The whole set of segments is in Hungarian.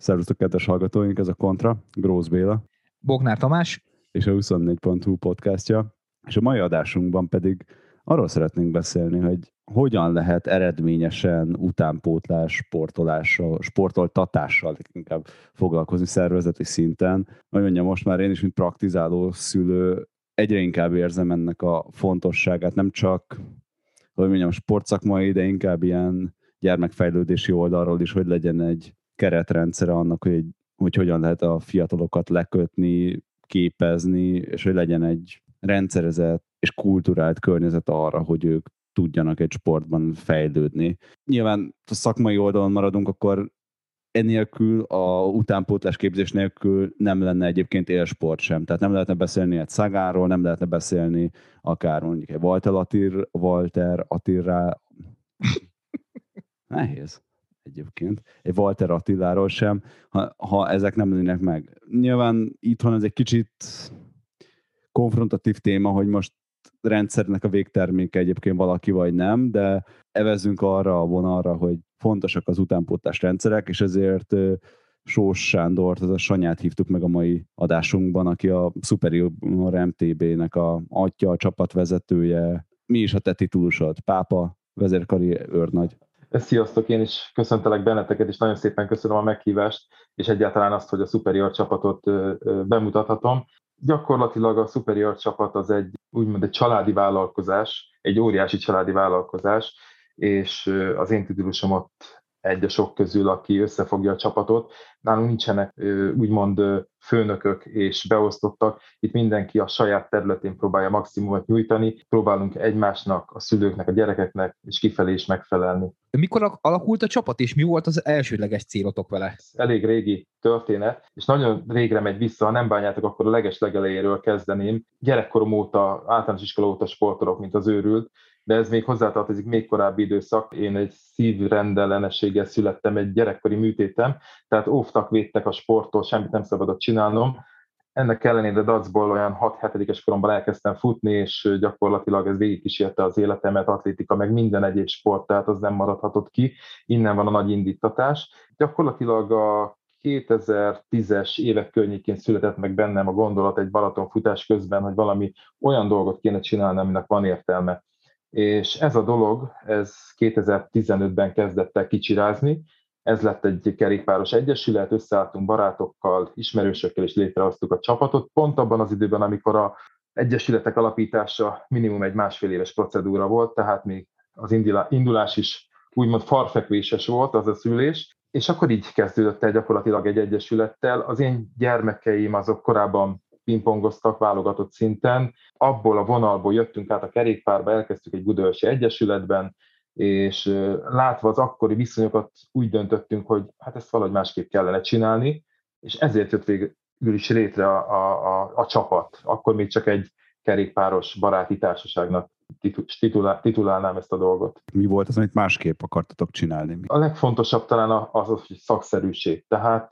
Szervusztok, kedves hallgatóink, ez a Kontra, Grósz Béla. Bognár Tamás. És a 24.hu podcastja. És a mai adásunkban pedig arról szeretnénk beszélni, hogy hogyan lehet eredményesen utánpótlás, sportolással, sportoltatással inkább foglalkozni szervezeti szinten. Hogy mondjam, most már én is, mint praktizáló szülő, egyre inkább érzem ennek a fontosságát, nem csak, hogy mondjam, sportszakmai, de inkább ilyen gyermekfejlődési oldalról is, hogy legyen egy keretrendszere annak, hogy, hogy hogyan lehet a fiatalokat lekötni, képezni, és hogy legyen egy rendszerezett és kulturált környezet arra, hogy ők tudjanak egy sportban fejlődni. Nyilván a szakmai oldalon maradunk, akkor enélkül, a utánpótlás képzés nélkül nem lenne egyébként élsport sem. Tehát nem lehetne beszélni egy szagáról, nem lehetne beszélni akár mondjuk egy Walter Attir, Walter Attirá... Nehéz egyébként, egy Walter Attiláról sem, ha, ha ezek nem lennének meg. Nyilván itthon ez egy kicsit konfrontatív téma, hogy most rendszernek a végterméke egyébként valaki vagy nem, de evezünk arra a vonalra, hogy fontosak az utánpótlás rendszerek, és ezért Sós Sándort, az a Sanyát hívtuk meg a mai adásunkban, aki a Superior MTB-nek a atya, a csapatvezetője. Mi is a te titulusod? Pápa, vezérkari őrnagy. Sziasztok, én is köszöntelek benneteket, és nagyon szépen köszönöm a meghívást, és egyáltalán azt, hogy a Superior csapatot bemutathatom. Gyakorlatilag a Superior csapat az egy úgymond egy családi vállalkozás, egy óriási családi vállalkozás, és az én titulusom ott egy a sok közül, aki összefogja a csapatot. Nálunk nincsenek úgymond főnökök és beosztottak, itt mindenki a saját területén próbálja maximumot nyújtani, próbálunk egymásnak, a szülőknek, a gyerekeknek és kifelé is megfelelni. Mikor alakult a csapat, és mi volt az elsődleges célotok vele? Ez elég régi történet, és nagyon régre megy vissza, ha nem bánjátok, akkor a leges legelejéről kezdeném. Gyerekkorom óta, általános iskola óta sportolok, mint az őrült, de ez még hozzátartozik még korábbi időszak. Én egy szívrendellenességgel születtem, egy gyerekkori műtétem, tehát óvtak, védtek a sporttól, semmit nem szabadott csinálnom. Ennek ellenére dacból olyan 6-7-es koromban elkezdtem futni, és gyakorlatilag ez végigkísérte az életemet, atlétika, meg minden egyéb sport, tehát az nem maradhatott ki. Innen van a nagy indítatás. Gyakorlatilag a 2010-es évek környékén született meg bennem a gondolat egy Balaton futás közben, hogy valami olyan dolgot kéne csinálni, aminek van értelme és ez a dolog, ez 2015-ben kezdett el kicsirázni, ez lett egy kerékpáros egyesület, összeálltunk barátokkal, ismerősökkel, és létrehoztuk a csapatot, pont abban az időben, amikor a egyesületek alapítása minimum egy másfél éves procedúra volt, tehát még az indulás is úgymond farfekvéses volt az a szülés, és akkor így kezdődött el gyakorlatilag egy egyesülettel. Az én gyermekeim azok korábban pingpongoztak válogatott szinten. Abból a vonalból jöttünk át a kerékpárba, elkezdtük egy Budaörsi Egyesületben, és látva az akkori viszonyokat úgy döntöttünk, hogy hát ezt valahogy másképp kellene csinálni, és ezért jött végül is létre a, a, a, a csapat. Akkor még csak egy kerékpáros baráti társaságnak titulál, titulálnám ezt a dolgot. Mi volt az, amit másképp akartatok csinálni? A legfontosabb talán az, az hogy szakszerűség. Tehát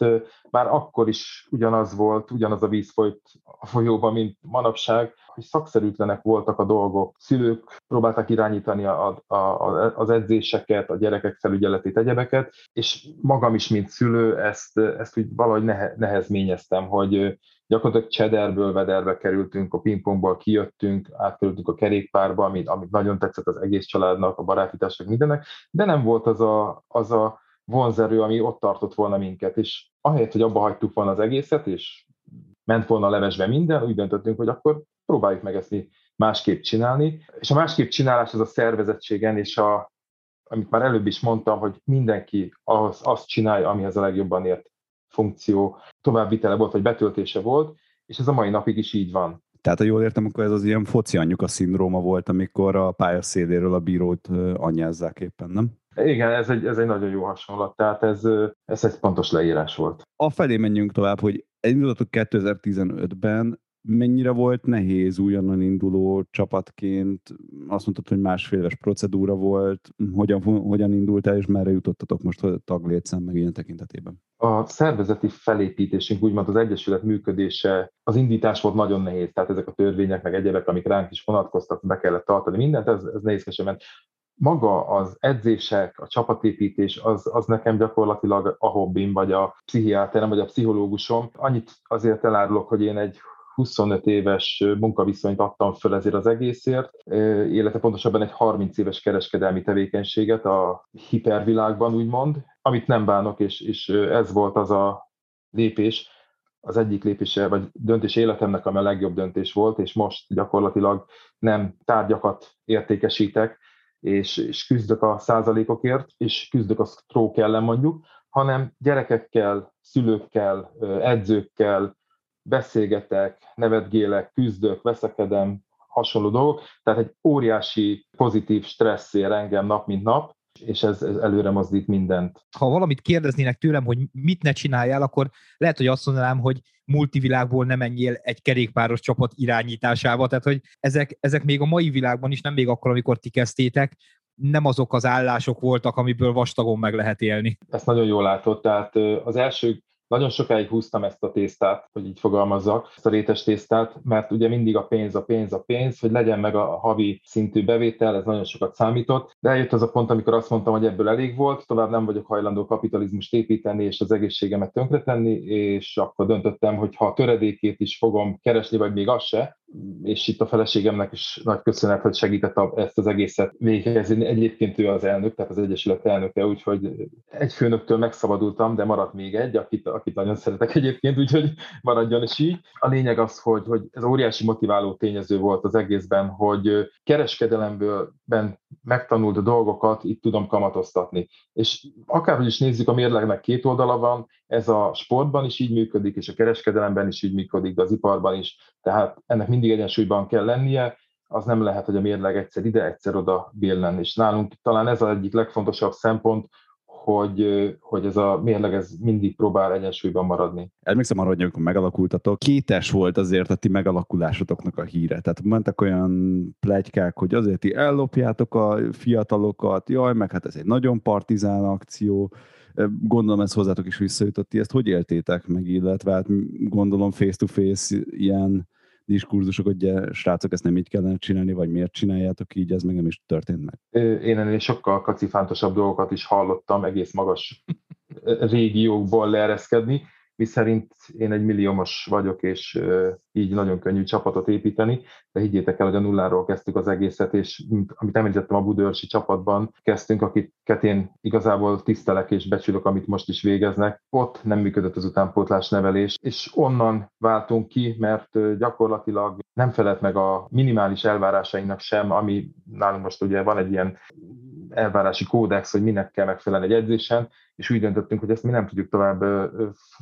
már akkor is ugyanaz volt, ugyanaz a víz folyt a folyóban, mint manapság, hogy szakszerűtlenek voltak a dolgok. Szülők próbáltak irányítani a, a, a, az edzéseket, a gyerekek felügyeletét, egyebeket, és magam is, mint szülő, ezt, ezt úgy valahogy nehe, nehezményeztem, hogy gyakorlatilag csederből vederbe kerültünk, a pingpongból kijöttünk, átkerültünk a kerékpárba, amit, amit nagyon tetszett az egész családnak, a barátításnak, mindennek, de nem volt az a, az a vonzerő, ami ott tartott volna minket, és ahelyett, hogy abba hagytuk volna az egészet, és ment volna a levesbe minden, úgy döntöttünk, hogy akkor próbáljuk meg ezt másképp csinálni. És a másképp csinálás az a szervezettségen, és a, amit már előbb is mondtam, hogy mindenki az, azt csinálja, amihez a legjobban ért funkció továbbvitele volt, vagy betöltése volt, és ez a mai napig is így van. Tehát, ha jól értem, akkor ez az ilyen foci anyuka szindróma volt, amikor a pályaszéléről a bírót anyázzák éppen, nem? Igen, ez egy, ez egy nagyon jó hasonlat, tehát ez, ez egy pontos leírás volt. A felé menjünk tovább, hogy elindultatok 2015-ben, mennyire volt nehéz újonnan induló csapatként? Azt mondtad, hogy másfél procedúra volt. Hogyan, hogyan indultál, és merre jutottatok most a taglétszám meg ilyen tekintetében? A szervezeti felépítésünk, úgymond az Egyesület működése, az indítás volt nagyon nehéz, tehát ezek a törvények, meg egyebek, amik ránk is vonatkoztak, be kellett tartani mindent, ez, ez nehézkesen ment maga az edzések, a csapatépítés, az, az nekem gyakorlatilag a hobbim, vagy a pszichiáterem, vagy a pszichológusom. Annyit azért elárulok, hogy én egy 25 éves munkaviszonyt adtam föl ezért az egészért, illetve pontosabban egy 30 éves kereskedelmi tevékenységet a hipervilágban, úgymond, amit nem bánok, és, és ez volt az a lépés, az egyik lépése, vagy döntés életemnek, ami a legjobb döntés volt, és most gyakorlatilag nem tárgyakat értékesítek, és, és küzdök a százalékokért, és küzdök a stroke ellen mondjuk, hanem gyerekekkel, szülőkkel, edzőkkel beszélgetek, nevetgélek, küzdök, veszekedem, hasonló dolgok. Tehát egy óriási pozitív stressz ér engem nap mint nap, és ez, ez előre mozdít mindent. Ha valamit kérdeznének tőlem, hogy mit ne csináljál, akkor lehet, hogy azt mondanám, hogy multivilágból nem menjél egy kerékpáros csapat irányításába, tehát hogy ezek, ezek még a mai világban is, nem még akkor, amikor ti kezdtétek, nem azok az állások voltak, amiből vastagon meg lehet élni. Ezt nagyon jól látod, tehát az első nagyon sokáig húztam ezt a tésztát, hogy így fogalmazzak, ezt a rétes tésztát, mert ugye mindig a pénz, a pénz, a pénz, hogy legyen meg a havi szintű bevétel, ez nagyon sokat számított. De eljött az a pont, amikor azt mondtam, hogy ebből elég volt, tovább nem vagyok hajlandó kapitalizmust építeni és az egészségemet tönkretenni, és akkor döntöttem, hogy ha a töredékét is fogom keresni, vagy még az se, és itt a feleségemnek is nagy köszönet, hogy segített ezt az egészet végezni. Egyébként ő az elnök, tehát az Egyesület elnöke, úgyhogy egy főnöktől megszabadultam, de maradt még egy, akit, akit nagyon szeretek egyébként, úgyhogy maradjon is így. A lényeg az, hogy, hogy ez óriási motiváló tényező volt az egészben, hogy kereskedelemből megtanult dolgokat itt tudom kamatoztatni. És akárhogy is nézzük, a mérlegnek két oldala van, ez a sportban is így működik, és a kereskedelemben is így működik, de az iparban is. Tehát ennek mindig egyensúlyban kell lennie, az nem lehet, hogy a mérleg egyszer ide, egyszer oda billen. És nálunk talán ez az egyik legfontosabb szempont, hogy, hogy ez a mérleg ez mindig próbál egyensúlyban maradni. Emlékszem arra, hogy amikor megalakultatok, kétes volt azért a ti megalakulásotoknak a híre. Tehát mentek olyan plegykák, hogy azért ti ellopjátok a fiatalokat, jaj, meg hát ez egy nagyon partizán akció, Gondolom ez hozzátok is visszajutott, ti ezt hogy éltétek meg, illetve hát gondolom face-to-face ilyen diskurzusok, hogy srácok, ezt nem így kellene csinálni, vagy miért csináljátok így, ez meg nem is történt meg. Én ennél sokkal kacifántosabb dolgokat is hallottam, egész magas régiókból leereszkedni miszerint én egy milliómos vagyok, és így nagyon könnyű csapatot építeni, de higgyétek el, hogy a nulláról kezdtük az egészet, és amit említettem, a Budörsi csapatban kezdtünk, akiket én igazából tisztelek és becsülök, amit most is végeznek. Ott nem működött az utánpótlás nevelés, és onnan váltunk ki, mert gyakorlatilag nem felelt meg a minimális elvárásainak sem, ami nálunk most ugye van egy ilyen elvárási kódex, hogy minek kell megfelelni egy edzésen, és úgy döntöttünk, hogy ezt mi nem tudjuk tovább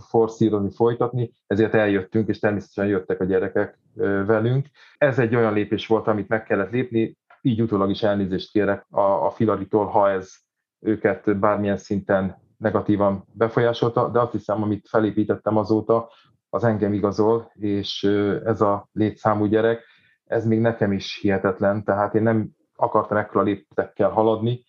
forszírozni, folytatni, ezért eljöttünk, és természetesen jöttek a gyerekek velünk. Ez egy olyan lépés volt, amit meg kellett lépni, így utólag is elnézést kérek a, a Filaritól, ha ez őket bármilyen szinten negatívan befolyásolta, de azt hiszem, amit felépítettem azóta, az engem igazol, és ez a létszámú gyerek, ez még nekem is hihetetlen, tehát én nem akartam ekkora léptekkel haladni,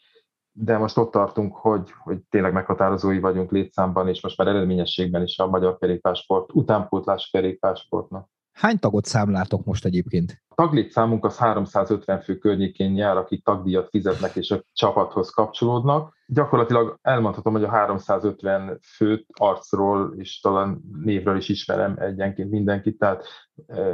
de most ott tartunk, hogy, hogy tényleg meghatározói vagyunk létszámban, és most már eredményességben is a magyar kerékpásport, utánpótlás kerékpásportnak. Hány tagot számlátok most egyébként? A taglétszámunk az 350 fő környékén jár, akik tagdíjat fizetnek és a csapathoz kapcsolódnak. Gyakorlatilag elmondhatom, hogy a 350 főt arcról és talán névről is ismerem egyenként mindenkit, tehát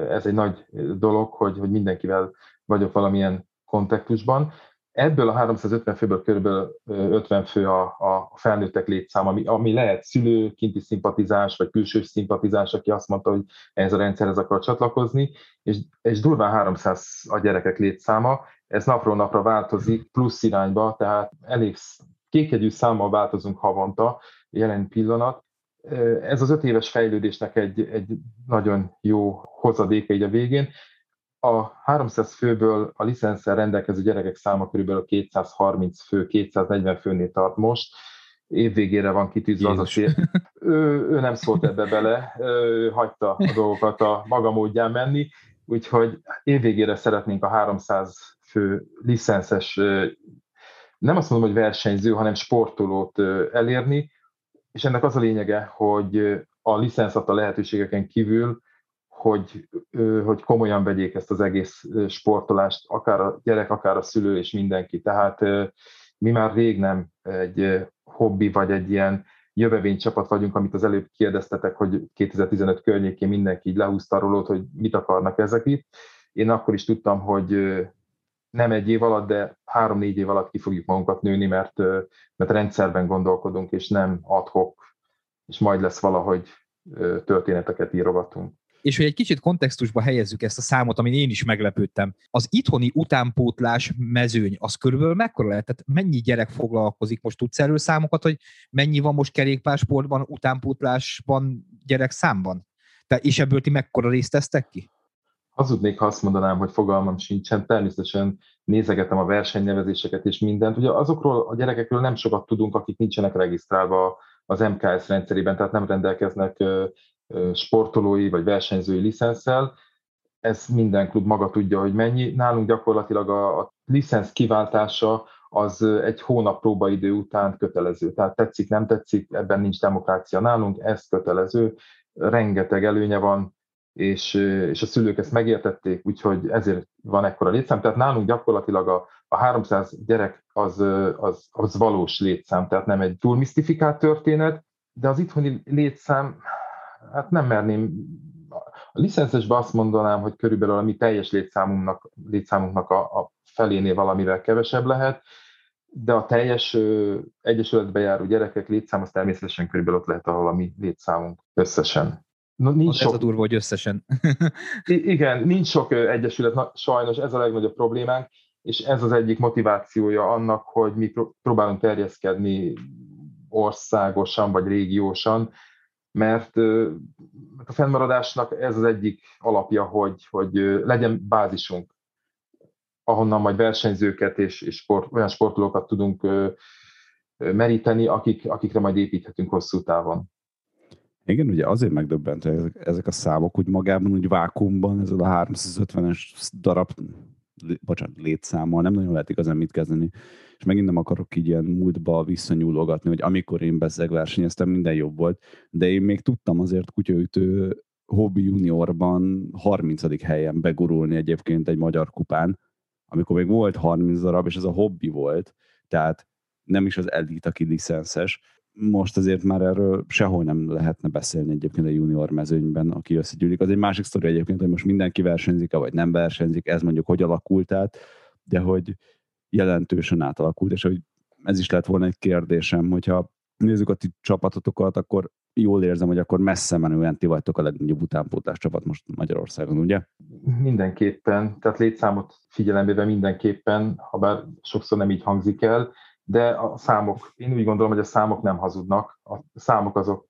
ez egy nagy dolog, hogy, hogy mindenkivel vagyok valamilyen kontextusban. Ebből a 350 főből kb. 50 fő a, a felnőttek létszám, ami, ami lehet szülő, kinti szimpatizáns, vagy külső szimpatizáns, aki azt mondta, hogy ez a rendszerhez akar csatlakozni, és, és durván 300 a gyerekek létszáma, ez napról napra változik, plusz irányba, tehát elég kékegyű számmal változunk havonta, jelen pillanat. Ez az öt éves fejlődésnek egy, egy nagyon jó hozadéka így a végén a 300 főből a licenszer rendelkező gyerekek száma kb. 230 fő, 240 főnél tart most, évvégére van kitűzve az a cél. Ő, ő nem szólt ebbe bele, ő hagyta a dolgokat a maga módján menni, úgyhogy évvégére szeretnénk a 300 fő licenszes, nem azt mondom, hogy versenyző, hanem sportolót elérni, és ennek az a lényege, hogy a licenszata lehetőségeken kívül, hogy, hogy komolyan vegyék ezt az egész sportolást, akár a gyerek, akár a szülő és mindenki. Tehát mi már rég nem egy hobbi vagy egy ilyen jövevény csapat vagyunk, amit az előbb kérdeztetek, hogy 2015 környékén mindenki így lehúzta rólót, hogy mit akarnak ezek itt. Én akkor is tudtam, hogy nem egy év alatt, de három-négy év alatt ki fogjuk magunkat nőni, mert, mert rendszerben gondolkodunk, és nem adhok, és majd lesz valahogy történeteket írogatunk és hogy egy kicsit kontextusba helyezzük ezt a számot, amin én is meglepődtem. Az itthoni utánpótlás mezőny, az körülbelül mekkora lehet? Tehát mennyi gyerek foglalkozik? Most tudsz erről számokat, hogy mennyi van most kerékpársportban, utánpótlásban gyerek számban? Te, és ebből ti mekkora részt tesztek ki? Hazudnék, ha azt mondanám, hogy fogalmam sincsen. Természetesen nézegetem a versenynevezéseket és mindent. Ugye azokról a gyerekekről nem sokat tudunk, akik nincsenek regisztrálva az MKS rendszerében, tehát nem rendelkeznek sportolói vagy versenyzői licenszel. Ez minden klub maga tudja, hogy mennyi. Nálunk gyakorlatilag a, a licensz kiváltása az egy hónap próbaidő után kötelező. Tehát tetszik, nem tetszik, ebben nincs demokrácia nálunk, ez kötelező. Rengeteg előnye van, és, és a szülők ezt megértették, úgyhogy ezért van ekkora létszám. Tehát nálunk gyakorlatilag a, a 300 gyerek az, az, az valós létszám, tehát nem egy túl misztifikált történet, de az itthoni létszám, hát nem merném, a licenszesben azt mondanám, hogy körülbelül a mi teljes létszámunknak, létszámunknak a, a felénél valamivel kevesebb lehet, de a teljes ö, egyesületbe járó gyerekek létszám az természetesen körülbelül ott lehet, ahol a mi létszámunk összesen. No, nincs sok... Ez a durva, hogy összesen. I- igen, nincs sok egyesület, na, sajnos ez a legnagyobb problémánk, és ez az egyik motivációja annak, hogy mi próbálunk terjeszkedni országosan vagy régiósan, mert a fennmaradásnak ez az egyik alapja, hogy, hogy legyen bázisunk, ahonnan majd versenyzőket és, és sport, olyan sportolókat tudunk meríteni, akik, akikre majd építhetünk hosszú távon. Igen, ugye azért megdöbbentő ezek, ezek a számok, úgy magában, úgy vákumban, ez a 350-es darab, bocsánat, létszámmal nem nagyon lehet igazán mit kezdeni és megint nem akarok így ilyen múltba visszanyúlogatni, hogy amikor én bezeg versenyeztem, minden jobb volt, de én még tudtam azért kutyaütő hobby juniorban 30. helyen begurulni egyébként egy magyar kupán, amikor még volt 30 darab, és ez a hobbi volt, tehát nem is az elit, aki licenszes. Most azért már erről sehol nem lehetne beszélni egyébként a junior mezőnyben, aki összegyűlik. Az egy másik sztori egyébként, hogy most mindenki versenyzik vagy nem versenyzik, ez mondjuk hogy alakult át, de hogy jelentősen átalakult, és hogy ez is lett volna egy kérdésem, hogyha nézzük a ti csapatotokat, akkor jól érzem, hogy akkor messze menően ti vagytok a legnagyobb utánpótlás csapat most Magyarországon, ugye? Mindenképpen, tehát létszámot figyelembe mindenképpen, ha bár sokszor nem így hangzik el, de a számok, én úgy gondolom, hogy a számok nem hazudnak, a számok azok,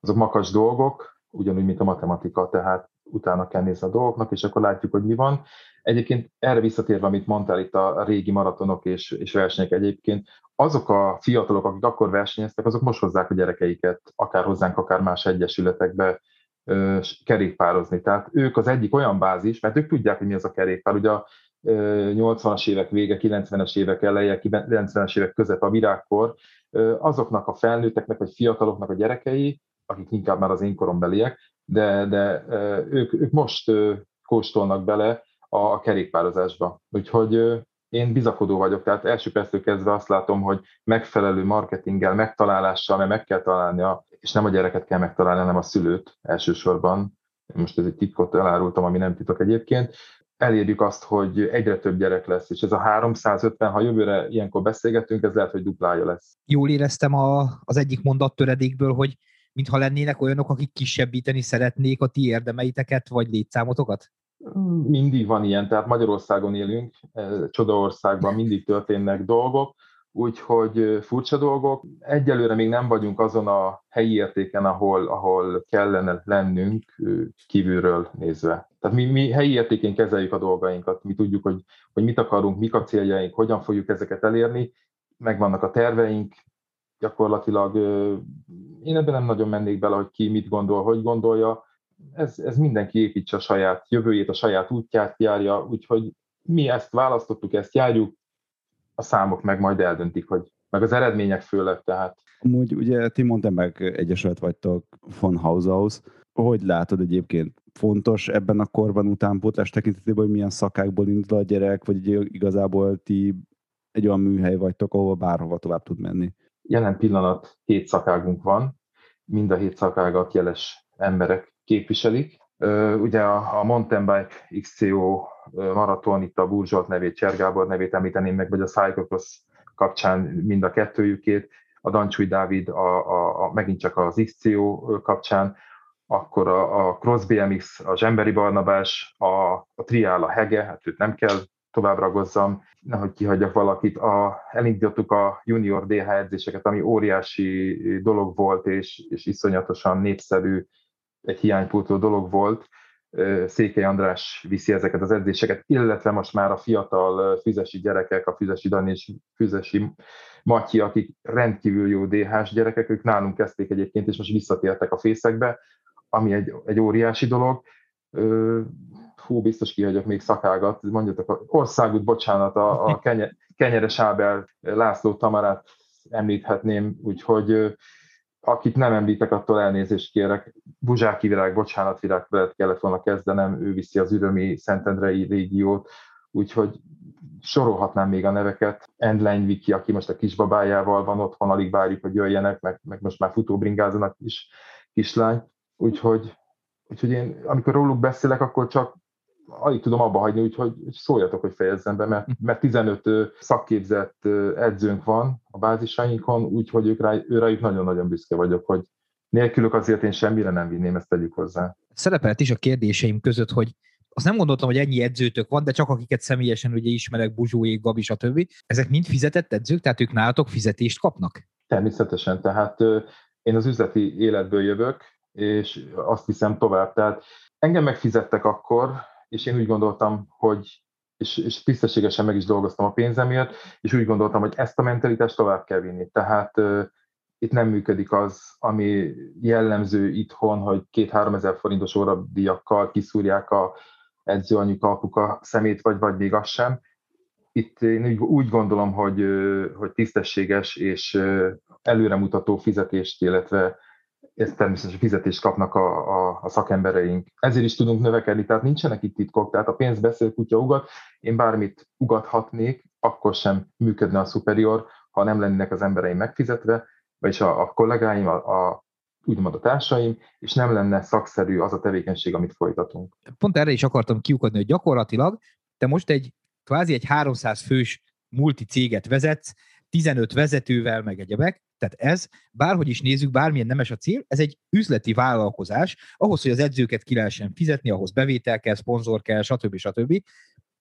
azok makas dolgok, ugyanúgy, mint a matematika, tehát utána kell nézni a dolgoknak, és akkor látjuk, hogy mi van. Egyébként erre visszatérve, amit mondtál itt a régi maratonok és, és versenyek egyébként, azok a fiatalok, akik akkor versenyeztek, azok most hozzák a gyerekeiket, akár hozzánk, akár más egyesületekbe ö, kerékpározni. Tehát ők az egyik olyan bázis, mert ők tudják, hogy mi az a kerékpár. Ugye a 80-as évek vége, 90-es évek eleje, 90-es évek között a virágkor, azoknak a felnőtteknek, vagy fiataloknak a gyerekei, akik inkább már az én korombeliek, de, de ők, ők most kóstolnak bele a kerékpározásba. Úgyhogy én bizakodó vagyok, tehát első perctől kezdve azt látom, hogy megfelelő marketinggel, megtalálással, mert meg kell találnia, és nem a gyereket kell megtalálni, hanem a szülőt elsősorban. Most ez egy titkot elárultam, ami nem titok egyébként. Elérjük azt, hogy egyre több gyerek lesz, és ez a 350, ha jövőre ilyenkor beszélgetünk, ez lehet, hogy duplája lesz. Jól éreztem a, az egyik mondattöredékből, hogy mintha lennének olyanok, akik kisebbíteni szeretnék a ti érdemeiteket, vagy létszámotokat? Mindig van ilyen, tehát Magyarországon élünk, csodaországban mindig történnek dolgok, úgyhogy furcsa dolgok. Egyelőre még nem vagyunk azon a helyi értéken, ahol, ahol kellene lennünk kívülről nézve. Tehát mi, mi helyi értékén kezeljük a dolgainkat, mi tudjuk, hogy, hogy mit akarunk, mik a céljaink, hogyan fogjuk ezeket elérni, megvannak a terveink, gyakorlatilag én ebben nem nagyon mennék bele, hogy ki mit gondol, hogy gondolja. Ez, ez mindenki építse a saját jövőjét, a saját útját járja, úgyhogy mi ezt választottuk, ezt járjuk, a számok meg majd eldöntik, hogy meg az eredmények főleg, tehát. Amúgy ugye ti mondtam meg egyesület vagytok von Haushaus. Hogy látod egyébként fontos ebben a korban utánpótlás tekintetében, hogy milyen szakákból indul a gyerek, vagy igazából ti egy olyan műhely vagytok, ahol bárhova tovább tud menni? Jelen pillanat hét szakágunk van, mind a hét szakágat jeles emberek képviselik. Ugye a, a Mountain Bike XCO maraton, itt a Burzsolt nevét, Csergábor nevét említeném meg, vagy a Cyclocross kapcsán mind a kettőjükét, a Dancsúj Dávid a, a, a, megint csak az XCO kapcsán, akkor a, a Cross BMX, a Zsemberi Barnabás, a, a Triál, a Hege, hát őt nem kell tovább ragozzam, nehogy kihagyjak valakit. A, elindítottuk a junior DH edzéseket, ami óriási dolog volt, és, és iszonyatosan népszerű, egy hiánypótló dolog volt. Székely András viszi ezeket az edzéseket, illetve most már a fiatal füzesi gyerekek, a füzesi Dani és füzesi Matyi, akik rendkívül jó DH-s gyerekek, ők nálunk kezdték egyébként, és most visszatértek a fészekbe, ami egy, egy óriási dolog hú, biztos kihagyok még szakágat, mondjatok, országút, bocsánat, a, a kenye, Kenyeres Ábel László Tamarát említhetném, úgyhogy akit nem említek, attól elnézést kérek. Buzsáki virág, bocsánat, virág kellett volna kezdenem, ő viszi az ürömi Szentendrei régiót, úgyhogy sorolhatnám még a neveket. Endlein Viki, aki most a kisbabájával van otthon, alig várjuk, hogy jöjjenek, meg, meg most már futóbringázanak is kislány. Úgyhogy, úgyhogy én, amikor róluk beszélek, akkor csak alig tudom abba hagyni, úgyhogy szóljatok, hogy fejezzem be, mert, mert 15 szakképzett edzőnk van a bázisainkon, úgyhogy ők rá, ő rájuk nagyon-nagyon büszke vagyok, hogy nélkülük azért én semmire nem vinném, ezt tegyük hozzá. Szerepelt is a kérdéseim között, hogy azt nem gondoltam, hogy ennyi edzőtök van, de csak akiket személyesen ugye ismerek, Buzsóék, Gabi, stb. Ezek mind fizetett edzők, tehát ők nálatok fizetést kapnak? Természetesen, tehát én az üzleti életből jövök, és azt hiszem tovább. Tehát engem megfizettek akkor, és én úgy gondoltam, hogy és, és tisztességesen meg is dolgoztam a pénzemért, és úgy gondoltam, hogy ezt a mentalitást tovább kell vinni. Tehát itt nem működik az, ami jellemző itthon, hogy két-három ezer forintos óradíjakkal kiszúrják a edzőanyuka, apuka szemét, vagy, vagy még az sem. Itt én úgy gondolom, hogy, hogy tisztességes és előremutató fizetést, illetve ezt természetesen fizetést kapnak a, a, a szakembereink. Ezért is tudunk növekedni, tehát nincsenek itt titkok, tehát a pénz beszél, kutya ugat, én bármit ugathatnék, akkor sem működne a superior, ha nem lennének az embereim megfizetve, vagyis a, a kollégáim, a, a úgymond a társaim, és nem lenne szakszerű az a tevékenység, amit folytatunk. Pont erre is akartam kiukadni, hogy gyakorlatilag te most egy kvázi egy 300 fős multi céget vezetsz, 15 vezetővel, meg egyebek, tehát ez, bárhogy is nézzük, bármilyen nemes a cél, ez egy üzleti vállalkozás, ahhoz, hogy az edzőket ki lehessen fizetni, ahhoz bevétel kell, szponzor kell, stb. stb.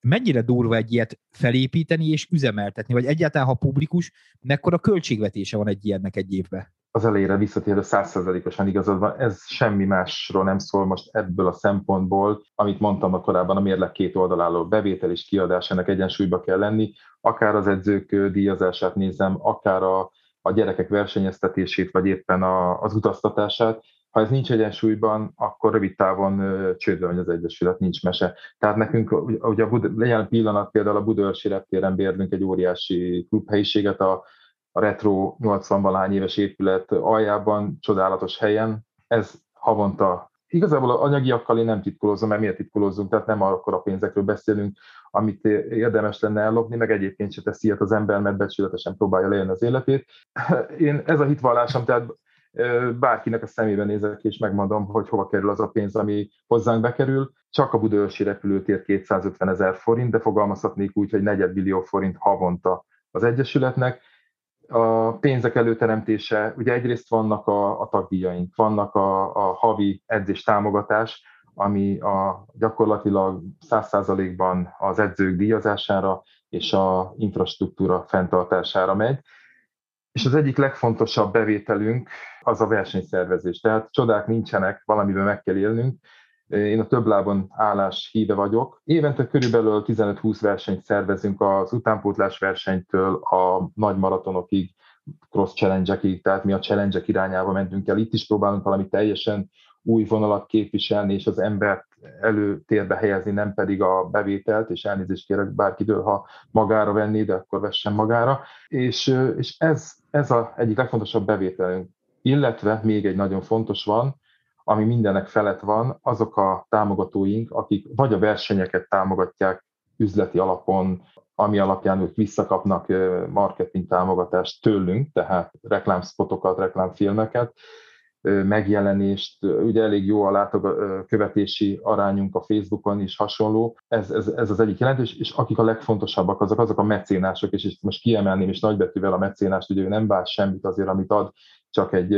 Mennyire durva egy ilyet felépíteni és üzemeltetni, vagy egyáltalán, ha publikus, mekkora költségvetése van egy ilyennek egy évben? Az elejére visszatérő százszerzalékosan igazad van, ez semmi másról nem szól most ebből a szempontból, amit mondtam a korábban, a mérleg két oldaláról bevétel és kiadás, ennek egyensúlyba kell lenni, akár az edzők díjazását nézem, akár a a gyerekek versenyeztetését, vagy éppen a, az utaztatását. Ha ez nincs egyensúlyban, akkor rövid távon csődbe megy az Egyesület, nincs mese. Tehát nekünk, ugye a Bud- legyen pillanat például a Budörsi reptéren bérlünk egy óriási klubhelyiséget, a, a Retro 80-valahány éves épület aljában, csodálatos helyen. Ez havonta Igazából a anyagiakkal én nem titkolózom, mert miért titkolózzunk, tehát nem akkor a pénzekről beszélünk, amit érdemes lenne ellopni, meg egyébként se teszi ilyet az ember, mert becsületesen próbálja lejönni az életét. Én ez a hitvallásom, tehát bárkinek a szemébe nézek, és megmondom, hogy hova kerül az a pénz, ami hozzánk bekerül. Csak a Budaörsi repülőtér 250 ezer forint, de fogalmazhatnék úgy, hogy negyedbillió forint havonta az Egyesületnek a pénzek előteremtése, ugye egyrészt vannak a, a tagdíjaink, vannak a, a havi edzés támogatás, ami a gyakorlatilag 100%-ban az edzők díjazására és a infrastruktúra fenntartására megy. És az egyik legfontosabb bevételünk az a versenyszervezés. Tehát csodák nincsenek, valamiben meg kell élnünk, én a több lábon állás híve vagyok. Évente körülbelül 15-20 versenyt szervezünk az utánpótlás versenytől a nagy maratonokig, cross challenge tehát mi a challenge irányába mentünk el. Itt is próbálunk valami teljesen új vonalat képviselni, és az embert előtérbe helyezni, nem pedig a bevételt, és elnézést kérek bárkitől, ha magára venni, de akkor vessen magára. És, és ez, ez a egyik legfontosabb bevételünk. Illetve még egy nagyon fontos van, ami mindenek felett van, azok a támogatóink, akik vagy a versenyeket támogatják üzleti alapon, ami alapján ők visszakapnak marketing támogatást tőlünk, tehát reklámspotokat, reklámfilmeket, megjelenést, ugye elég jó a látogatási arányunk a Facebookon is hasonló, ez, ez, ez az egyik jelentős, és akik a legfontosabbak, azok, azok a mecénások, és most kiemelném, és nagybetűvel a mecénást, ugye ő nem vár semmit azért, amit ad, csak egy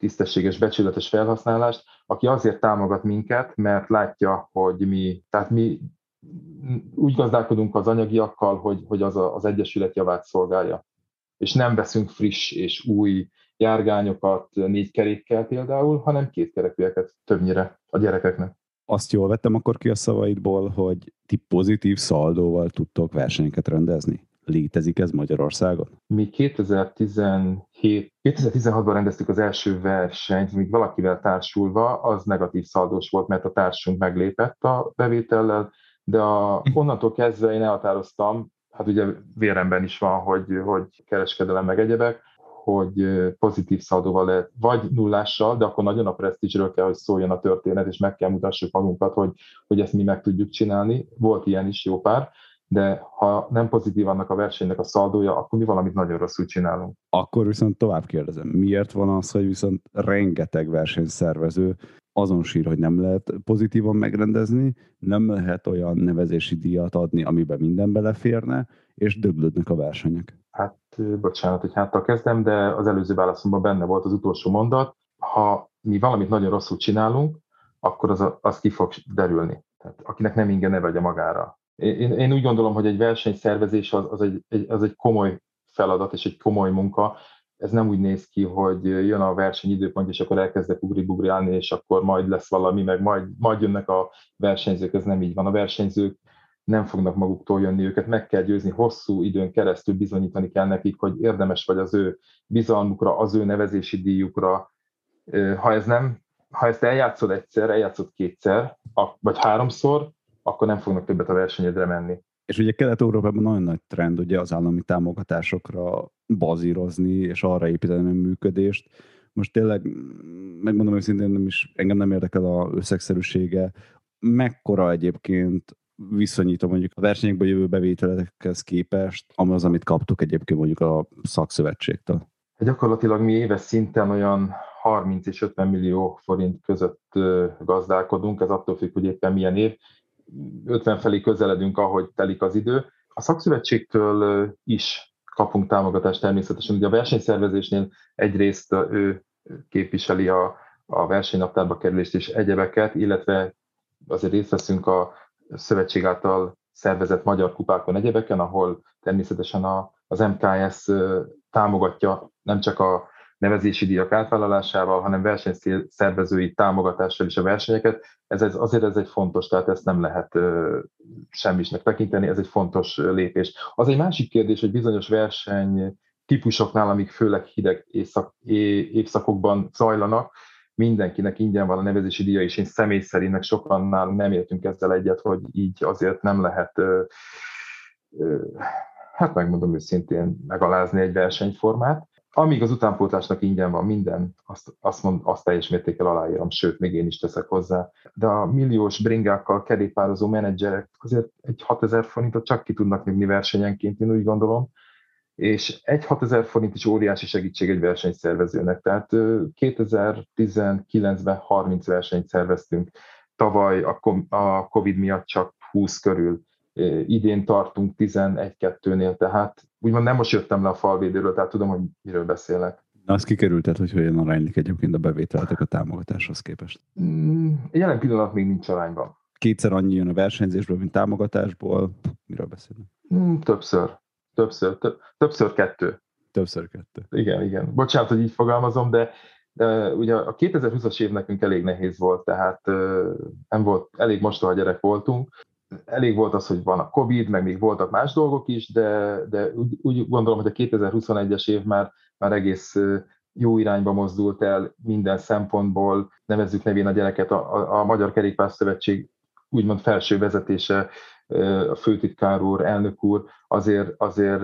tisztességes, becsületes felhasználást, aki azért támogat minket, mert látja, hogy mi, tehát mi úgy gazdálkodunk az anyagiakkal, hogy, hogy az a, az Egyesület javát szolgálja. És nem veszünk friss és új járgányokat négy kerékkel például, hanem kétkerekűeket többnyire a gyerekeknek. Azt jól vettem akkor ki a szavaidból, hogy ti pozitív szaldóval tudtok versenyeket rendezni? Létezik ez Magyarországon? Mi 2017, 2016-ban rendeztük az első versenyt, míg valakivel társulva, az negatív szaldós volt, mert a társunk meglépett a bevétellel, de a, onnantól kezdve én elhatároztam, hát ugye véremben is van, hogy, hogy kereskedelem meg egyebek, hogy pozitív szaldóval lehet, vagy nullással, de akkor nagyon a presztízsről kell, hogy szóljon a történet, és meg kell mutassuk magunkat, hogy, hogy ezt mi meg tudjuk csinálni. Volt ilyen is jó pár, de ha nem pozitív annak a versenynek a szaldója, akkor mi valamit nagyon rosszul csinálunk. Akkor viszont tovább kérdezem, miért van az, hogy viszont rengeteg versenyszervező azon sír, hogy nem lehet pozitívan megrendezni, nem lehet olyan nevezési díjat adni, amiben minden beleférne, és döglődnek a versenyek. Hát, bocsánat, hogy háttal kezdem, de az előző válaszomban benne volt az utolsó mondat. Ha mi valamit nagyon rosszul csinálunk, akkor az, az ki fog derülni. Tehát akinek nem inge, ne vegye magára. Én, én úgy gondolom, hogy egy versenyszervezés az, az, egy, egy, az egy komoly feladat és egy komoly munka, ez nem úgy néz ki, hogy jön a verseny időpont, és akkor elkezdek ugri-bugrálni, és akkor majd lesz valami, meg majd, majd jönnek a versenyzők, ez nem így van. A versenyzők nem fognak maguktól jönni, őket meg kell győzni, hosszú időn keresztül bizonyítani kell nekik, hogy érdemes vagy az ő bizalmukra, az ő nevezési díjukra. Ha ez nem, ha ezt eljátszod egyszer, eljátszod kétszer, vagy háromszor, akkor nem fognak többet a versenyedre menni. És ugye Kelet-Európában nagyon nagy trend ugye az állami támogatásokra bazírozni, és arra építeni a működést. Most tényleg, megmondom őszintén, nem is, engem nem érdekel a összegszerűsége. Mekkora egyébként viszonyítom mondjuk a versenyekből jövő bevételekhez képest, az, amit kaptuk egyébként mondjuk a szakszövetségtől? Gyakorlatilag mi éves szinten olyan 30 és 50 millió forint között gazdálkodunk, ez attól függ, hogy éppen milyen év. 50 felé közeledünk, ahogy telik az idő. A szakszövetségtől is kapunk támogatást természetesen. Ugye a versenyszervezésnél egyrészt ő képviseli a, a versenynaptárba kerülést és egyebeket, illetve azért részt veszünk a szövetség által szervezett magyar kupákon, egyebeken, ahol természetesen a, az MKS támogatja nem csak a nevezési díjak átvállalásával, hanem versenyszervezői támogatással is a versenyeket. Ez, ez, azért ez egy fontos, tehát ezt nem lehet uh, semmisnek tekinteni, ez egy fontos lépés. Az egy másik kérdés, hogy bizonyos verseny típusoknál, amik főleg hideg éjszak, évszakokban zajlanak, mindenkinek ingyen van a nevezési díja, és én személy szerint meg sokan nálunk nem értünk ezzel egyet, hogy így azért nem lehet, ö, ö, hát megmondom őszintén, megalázni egy versenyformát. Amíg az utánpótlásnak ingyen van minden, azt, azt, mond, azt teljes mértékkel aláírom, sőt, még én is teszek hozzá. De a milliós bringákkal kerékpározó menedzserek azért egy 6000 forintot csak ki tudnak nyugni versenyenként, én úgy gondolom, és egy 6000 forint is óriási segítség egy versenyszervezőnek. Tehát 2019-ben 30 versenyt szerveztünk, tavaly a Covid miatt csak 20 körül, idén tartunk 11-2-nél, tehát úgymond nem most jöttem le a falvédőről, tehát tudom, hogy miről beszélek. Na, azt kikerülted, hogy hogyan aránylik egyébként a bevételtek a támogatáshoz képest? Mm, jelen pillanat még nincs arányban. Kétszer annyi jön a versenyzésből, mint támogatásból. Miről beszélünk? Mm, többször. Többször, több, többször kettő. Többször kettő. Igen, igen. Bocsánat, hogy így fogalmazom, de, de ugye a 2020-as év nekünk elég nehéz volt, tehát nem volt, elég mostoha gyerek voltunk, elég volt az, hogy van a Covid, meg még voltak más dolgok is, de, de úgy, úgy gondolom, hogy a 2021-es év már, már egész jó irányba mozdult el minden szempontból, nevezzük nevén a gyereket, a, a, a Magyar Kerékpár Szövetség úgymond felső vezetése, a főtitkár úr, elnök úr azért, azért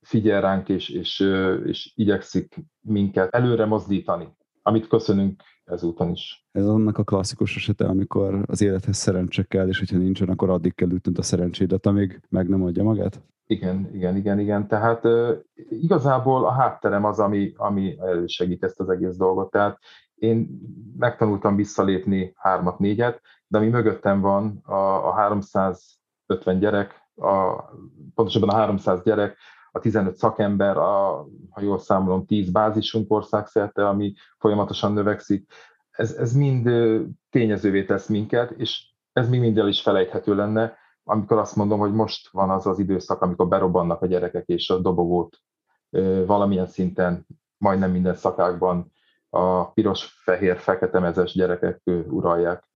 figyel ránk és, és, és igyekszik minket előre mozdítani, amit köszönünk ezúton is. Ez annak a klasszikus esete, amikor az élethez szerencse kell, és hogyha nincsen, akkor addig kell ütnöd a szerencsédet, amíg meg nem adja magát? Igen, igen, igen, igen. Tehát uh, igazából a hátterem az, ami, ami elősegít ezt az egész dolgot. Tehát én megtanultam visszalépni hármat, négyet, de ami mögöttem van, a, a 350 gyerek, a, pontosabban a 300 gyerek, a 15 szakember, a, ha jól számolom, 10 bázisunk országszerte, ami folyamatosan növekszik. Ez, ez mind tényezővé tesz minket, és ez még mind el is felejthető lenne, amikor azt mondom, hogy most van az az időszak, amikor berobbannak a gyerekek és a dobogót valamilyen szinten, majdnem minden szakákban a piros, fehér, fekete mezes gyerekek uralják.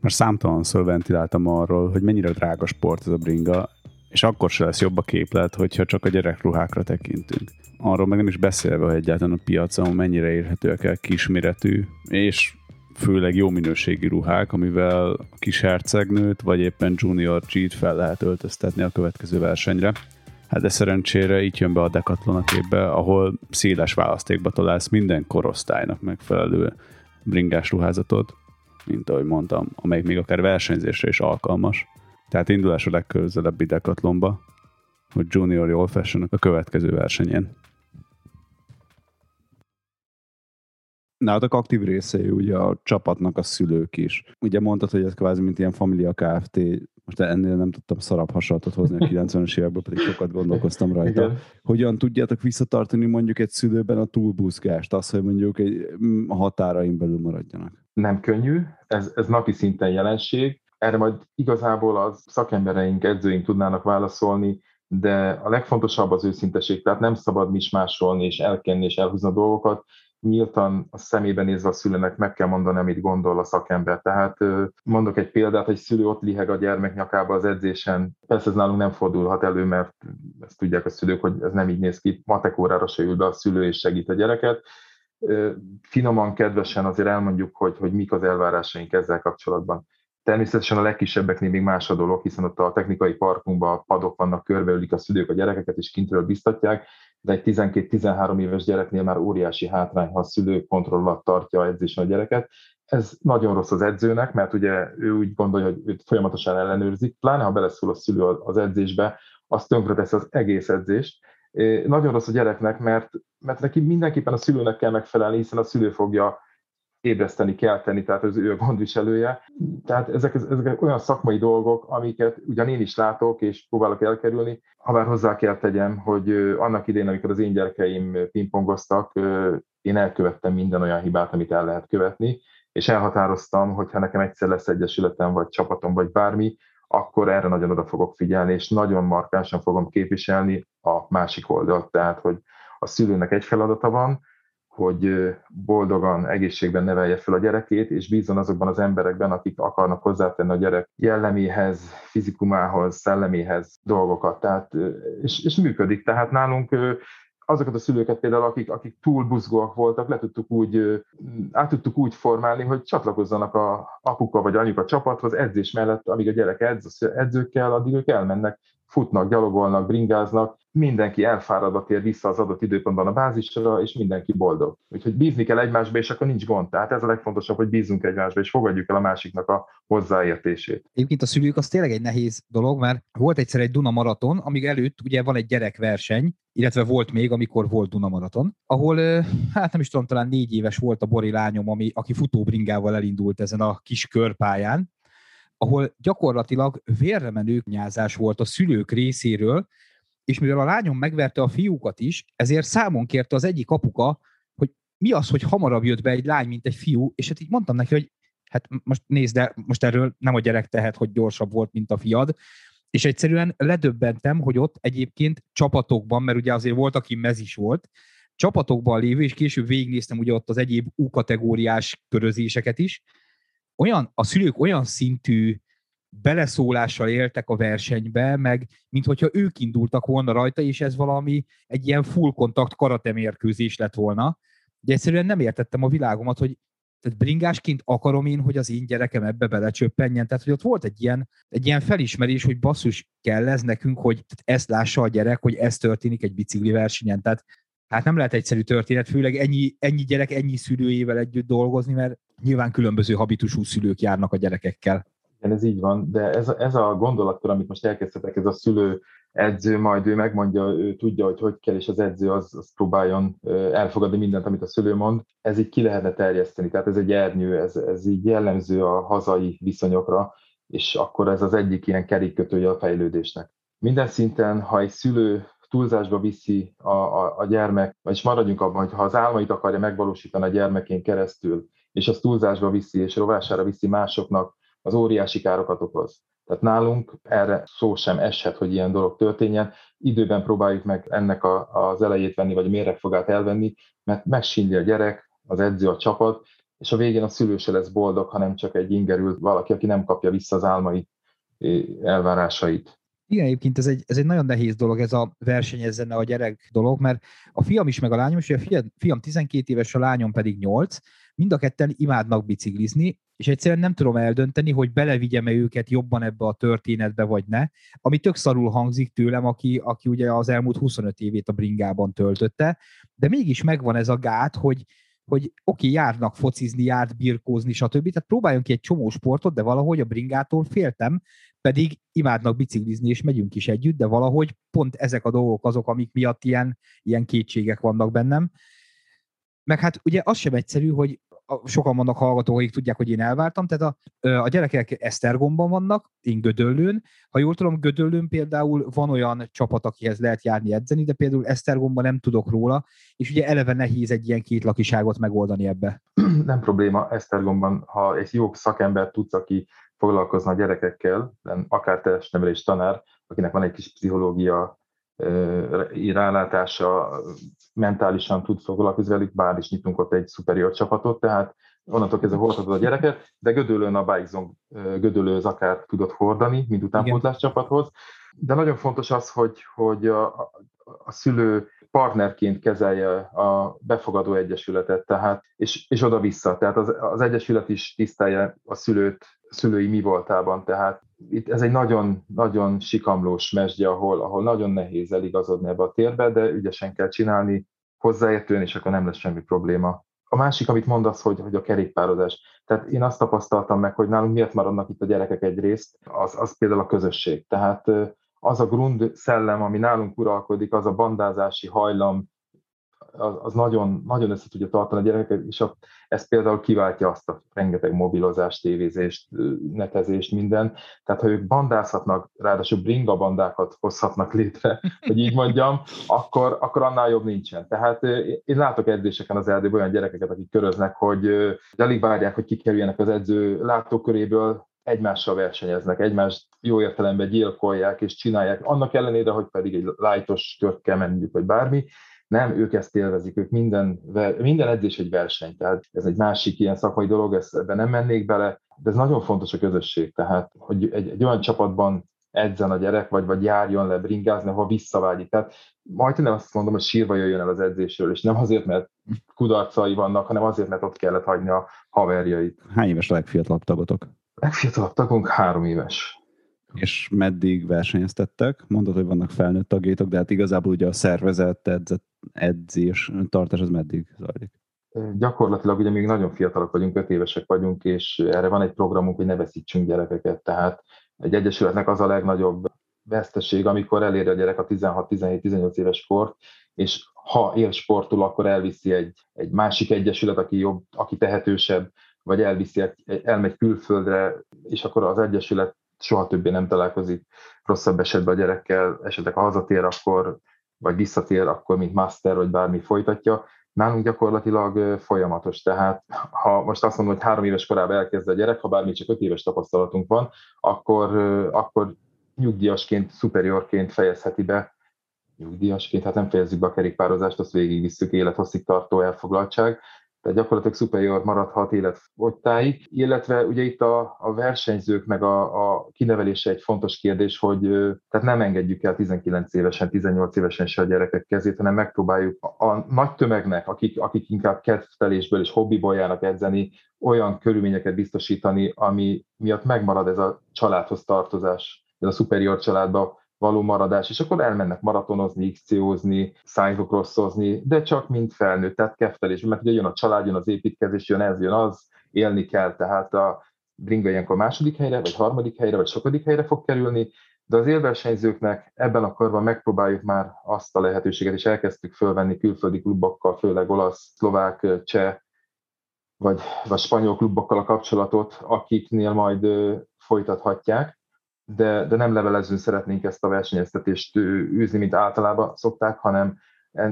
Most számtalanszor ventiláltam arról, hogy mennyire drága sport ez a bringa, és akkor se lesz jobb a képlet, hogyha csak a gyerekruhákra tekintünk. Arról meg nem is beszélve, hogy egyáltalán a piacon mennyire érhetőek el kisméretű és főleg jó minőségi ruhák, amivel a kis hercegnőt vagy éppen junior G-t fel lehet öltöztetni a következő versenyre. Hát de szerencsére itt jön be a Decathlon a képbe, ahol széles választékba találsz minden korosztálynak megfelelő bringás ruházatot, mint ahogy mondtam, amelyik még akár versenyzésre is alkalmas. Tehát indulás a legközelebbi Decathlonba, hogy Junior All Fashion a következő versenyen. Nálatok aktív részei ugye a csapatnak a szülők is. Ugye mondtad, hogy ez kvázi mint ilyen familia Kft. Most ennél nem tudtam szarabb hasonlatot hozni a 90-es évekből, pedig sokat gondolkoztam rajta. Igen. Hogyan tudjátok visszatartani mondjuk egy szülőben a túlbuzgást, azt, hogy mondjuk egy, a határain belül maradjanak? Nem könnyű, ez, ez napi szinten jelenség. Erre majd igazából az szakembereink, edzőink tudnának válaszolni, de a legfontosabb az őszinteség, tehát nem szabad mismásolni és elkenni és elhúzni a dolgokat, nyíltan a szemébe nézve a szülőnek meg kell mondani, amit gondol a szakember. Tehát mondok egy példát, hogy szülő ott liheg a gyermek nyakába az edzésen. Persze ez nálunk nem fordulhat elő, mert ezt tudják a szülők, hogy ez nem így néz ki. Matek órára se ül be a szülő és segít a gyereket. Finoman, kedvesen azért elmondjuk, hogy, hogy mik az elvárásaink ezzel kapcsolatban. Természetesen a legkisebbeknél még más a dolog, hiszen ott a technikai parkunkban padok vannak, körbeülik a szülők a gyerekeket, és kintről biztatják, de egy 12-13 éves gyereknél már óriási hátrány, ha a szülő kontroll alatt tartja edzésen a gyereket. Ez nagyon rossz az edzőnek, mert ugye ő úgy gondolja, hogy őt folyamatosan ellenőrzik, pláne ha beleszól a szülő az edzésbe, az tönkreteszi az egész edzést. Nagyon rossz a gyereknek, mert, mert neki mindenképpen a szülőnek kell megfelelni, hiszen a szülő fogja ébreszteni kell tenni, tehát az ő a gondviselője. Tehát ezek, ezek olyan szakmai dolgok, amiket ugyan én is látok, és próbálok elkerülni, ha bár hozzá kell tegyem, hogy annak idén, amikor az én gyerekeim pingpongoztak, én elkövettem minden olyan hibát, amit el lehet követni, és elhatároztam, hogy ha nekem egyszer lesz egyesületem, vagy csapatom, vagy bármi, akkor erre nagyon oda fogok figyelni, és nagyon markánsan fogom képviselni a másik oldalt. Tehát, hogy a szülőnek egy feladata van, hogy boldogan, egészségben nevelje fel a gyerekét, és bízzon azokban az emberekben, akik akarnak hozzátenni a gyerek jelleméhez, fizikumához, szelleméhez dolgokat. Tehát, és, és működik. Tehát nálunk azokat a szülőket például, akik, akik túl buzgóak voltak, le tudtuk úgy, át tudtuk úgy formálni, hogy csatlakozzanak a apuka vagy anyuka csapathoz edzés mellett, amíg a gyerek edz edzőkkel, addig ők elmennek, futnak, gyalogolnak, bringáznak, mindenki elfáradva tér vissza az adott időpontban a bázisra, és mindenki boldog. Úgyhogy bízni kell egymásba, és akkor nincs gond. Tehát ez a legfontosabb, hogy bízunk egymásba, és fogadjuk el a másiknak a hozzáértését. Egyébként a szülők az tényleg egy nehéz dolog, mert volt egyszer egy Duna maraton, amíg előtt ugye van egy gyerekverseny, illetve volt még, amikor volt Duna maraton, ahol hát nem is tudom, talán négy éves volt a Bori lányom, ami, aki futóbringával elindult ezen a kis körpályán, ahol gyakorlatilag vérremenő nyázás volt a szülők részéről, és mivel a lányom megverte a fiúkat is, ezért számon kérte az egyik apuka, hogy mi az, hogy hamarabb jött be egy lány, mint egy fiú, és hát így mondtam neki, hogy hát most nézd, de most erről nem a gyerek tehet, hogy gyorsabb volt, mint a fiad, és egyszerűen ledöbbentem, hogy ott egyébként csapatokban, mert ugye azért volt, aki mez is volt, csapatokban lévő, és később végignéztem ugye ott az egyéb U-kategóriás körözéseket is, olyan, a szülők olyan szintű beleszólással éltek a versenybe, meg mint hogyha ők indultak volna rajta, és ez valami egy ilyen full kontakt karate mérkőzés lett volna. De egyszerűen nem értettem a világomat, hogy tehát bringásként akarom én, hogy az én gyerekem ebbe belecsöppenjen. Tehát, hogy ott volt egy ilyen, egy ilyen felismerés, hogy basszus kell ez nekünk, hogy ezt lássa a gyerek, hogy ez történik egy bicikli versenyen. Tehát hát nem lehet egyszerű történet, főleg ennyi, ennyi gyerek ennyi szülőjével együtt dolgozni, mert nyilván különböző habitusú szülők járnak a gyerekekkel. Igen, ez így van, de ez, ez a gondolatkor, amit most elkezdhetek, ez a szülő edző, majd ő megmondja, ő tudja, hogy hogy kell, és az edző az, az próbáljon elfogadni mindent, amit a szülő mond. Ez így ki lehetne terjeszteni, tehát ez egy ernyő, ez, ez így jellemző a hazai viszonyokra, és akkor ez az egyik ilyen kerékkötője a fejlődésnek. Minden szinten, ha egy szülő túlzásba viszi a, a, a gyermek, vagyis maradjunk abban, hogy ha az álmait akarja megvalósítani a gyermekén keresztül, és az túlzásba viszi, és rovására viszi másoknak, az óriási károkat okoz. Tehát nálunk erre szó sem eshet, hogy ilyen dolog történjen. Időben próbáljuk meg ennek a, az elejét venni, vagy méregfogát elvenni, mert megsínli a gyerek, az edző, a csapat, és a végén a szülő se lesz boldog, hanem csak egy ingerült valaki, aki nem kapja vissza az álmai elvárásait. Igen, egyébként ez egy, ez egy nagyon nehéz dolog, ez a versenyezzen a gyerek dolog, mert a fiam is, meg a lányom is, a fiam 12 éves, a lányom pedig 8, mind a ketten imádnak biciklizni, és egyszerűen nem tudom eldönteni, hogy belevigyem-e őket jobban ebbe a történetbe, vagy ne. Ami tök szarul hangzik tőlem, aki, aki ugye az elmúlt 25 évét a bringában töltötte, de mégis megvan ez a gát, hogy, hogy oké, járnak focizni, járt birkózni, stb. Tehát próbáljunk ki egy csomó sportot, de valahogy a bringától féltem, pedig imádnak biciklizni, és megyünk is együtt, de valahogy pont ezek a dolgok azok, amik miatt ilyen, ilyen kétségek vannak bennem. Meg hát ugye az sem egyszerű, hogy sokan vannak hallgatók, akik tudják, hogy én elváltam, tehát a, a gyerekek Esztergomban vannak, én Gödöllőn. Ha jól tudom, Gödöllőn például van olyan csapat, akihez lehet járni edzeni, de például Esztergomban nem tudok róla, és ugye eleve nehéz egy ilyen két lakiságot megoldani ebbe. Nem probléma Esztergomban, ha egy jó szakember tudsz, aki foglalkozna a gyerekekkel, akár testnevelés tanár, akinek van egy kis pszichológia rálátása, mentálisan tud foglalkozni velük, bár is nyitunk ott egy superior csapatot, tehát onnantól kezdve hordhatod a gyereket, de Gödöllőn a Bike Gödöllő az akár tudod hordani, mint utánpótlás csapathoz. De nagyon fontos az, hogy, hogy a, a szülő partnerként kezelje a befogadó egyesületet, tehát, és, és oda-vissza. Tehát az, az egyesület is tisztelje a szülőt szülői mi voltában, tehát itt ez egy nagyon, nagyon sikamlós mesdje, ahol, ahol nagyon nehéz eligazodni ebbe a térbe, de ügyesen kell csinálni, hozzáértően, és akkor nem lesz semmi probléma. A másik, amit mondasz, hogy, hogy a kerékpározás. Tehát én azt tapasztaltam meg, hogy nálunk miért maradnak itt a gyerekek egyrészt, az, az például a közösség. Tehát az a grund szellem, ami nálunk uralkodik, az a bandázási hajlam, az, az nagyon, nagyon össze tudja tartani a gyerekeket, és a, ez például kiváltja azt a rengeteg mobilozást, tévézést, netezést, minden. Tehát ha ők bandázhatnak, ráadásul bringa bandákat hozhatnak létre, hogy így mondjam, akkor, akkor annál jobb nincsen. Tehát én látok edzéseken az erdőben olyan gyerekeket, akik köröznek, hogy alig várják, hogy kikerüljenek az edző látóköréből, egymással versenyeznek, egymást jó értelemben gyilkolják és csinálják, annak ellenére, hogy pedig egy lájtos kört kell menniük, vagy bármi, nem, ők ezt élvezik, ők minden, minden edzés egy verseny, tehát ez egy másik ilyen szakmai dolog, ezt, ebben nem mennék bele, de ez nagyon fontos a közösség, tehát hogy egy, egy olyan csapatban edzen a gyerek, vagy, vagy járjon le bringázni, ahol visszavágyik. Tehát majdnem azt mondom, hogy sírva jöjjön el az edzésről, és nem azért, mert kudarcai vannak, hanem azért, mert ott kellett hagyni a haverjait. Hány éves a legfiatalabb tagotok? A legfiatalabb tagunk három éves és meddig versenyeztettek? Mondod, hogy vannak felnőtt tagjaitok, de hát igazából ugye a szervezet, edzett, edzés, tartás az meddig zajlik? Gyakorlatilag ugye még nagyon fiatalok vagyunk, öt évesek vagyunk, és erre van egy programunk, hogy ne veszítsünk gyerekeket. Tehát egy egyesületnek az a legnagyobb veszteség, amikor eléri a gyerek a 16-17-18 éves kort, és ha él sportul, akkor elviszi egy, egy másik egyesület, aki jobb, aki tehetősebb, vagy elviszi, egy, elmegy külföldre, és akkor az egyesület soha többé nem találkozik rosszabb esetben a gyerekkel, esetleg ha hazatér, akkor, vagy visszatér, akkor mint master, vagy bármi folytatja. Nálunk gyakorlatilag folyamatos, tehát ha most azt mondom, hogy három éves korában elkezd a gyerek, ha bármi csak öt éves tapasztalatunk van, akkor, akkor nyugdíjasként, superiorként fejezheti be, nyugdíjasként, hát nem fejezzük be a kerékpározást, azt végigvisszük élethosszig tartó elfoglaltság, tehát gyakorlatilag superior maradhat életfogytáig, illetve ugye itt a, a versenyzők meg a, a kinevelése egy fontos kérdés, hogy tehát nem engedjük el 19 évesen, 18 évesen se a gyerekek kezét, hanem megpróbáljuk a, a nagy tömegnek, akik, akik inkább kedvtelésből és hobbiból járnak edzeni, olyan körülményeket biztosítani, ami miatt megmarad ez a családhoz tartozás, ez a superior családba való maradás, és akkor elmennek maratonozni, XC-ozni, de csak mint felnőtt, tehát keftelés, mert ugye jön a család, jön az építkezés, jön ez, jön az, élni kell, tehát a bringa ilyenkor második helyre, vagy harmadik helyre, vagy sokadik helyre fog kerülni, de az élversenyzőknek ebben a korban megpróbáljuk már azt a lehetőséget, és elkezdtük fölvenni külföldi klubokkal, főleg olasz, szlovák, cseh, vagy, vagy spanyol klubokkal a kapcsolatot, akiknél majd folytathatják, de, de nem levelezőn szeretnénk ezt a versenyeztetést űzni, mint általában szokták, hanem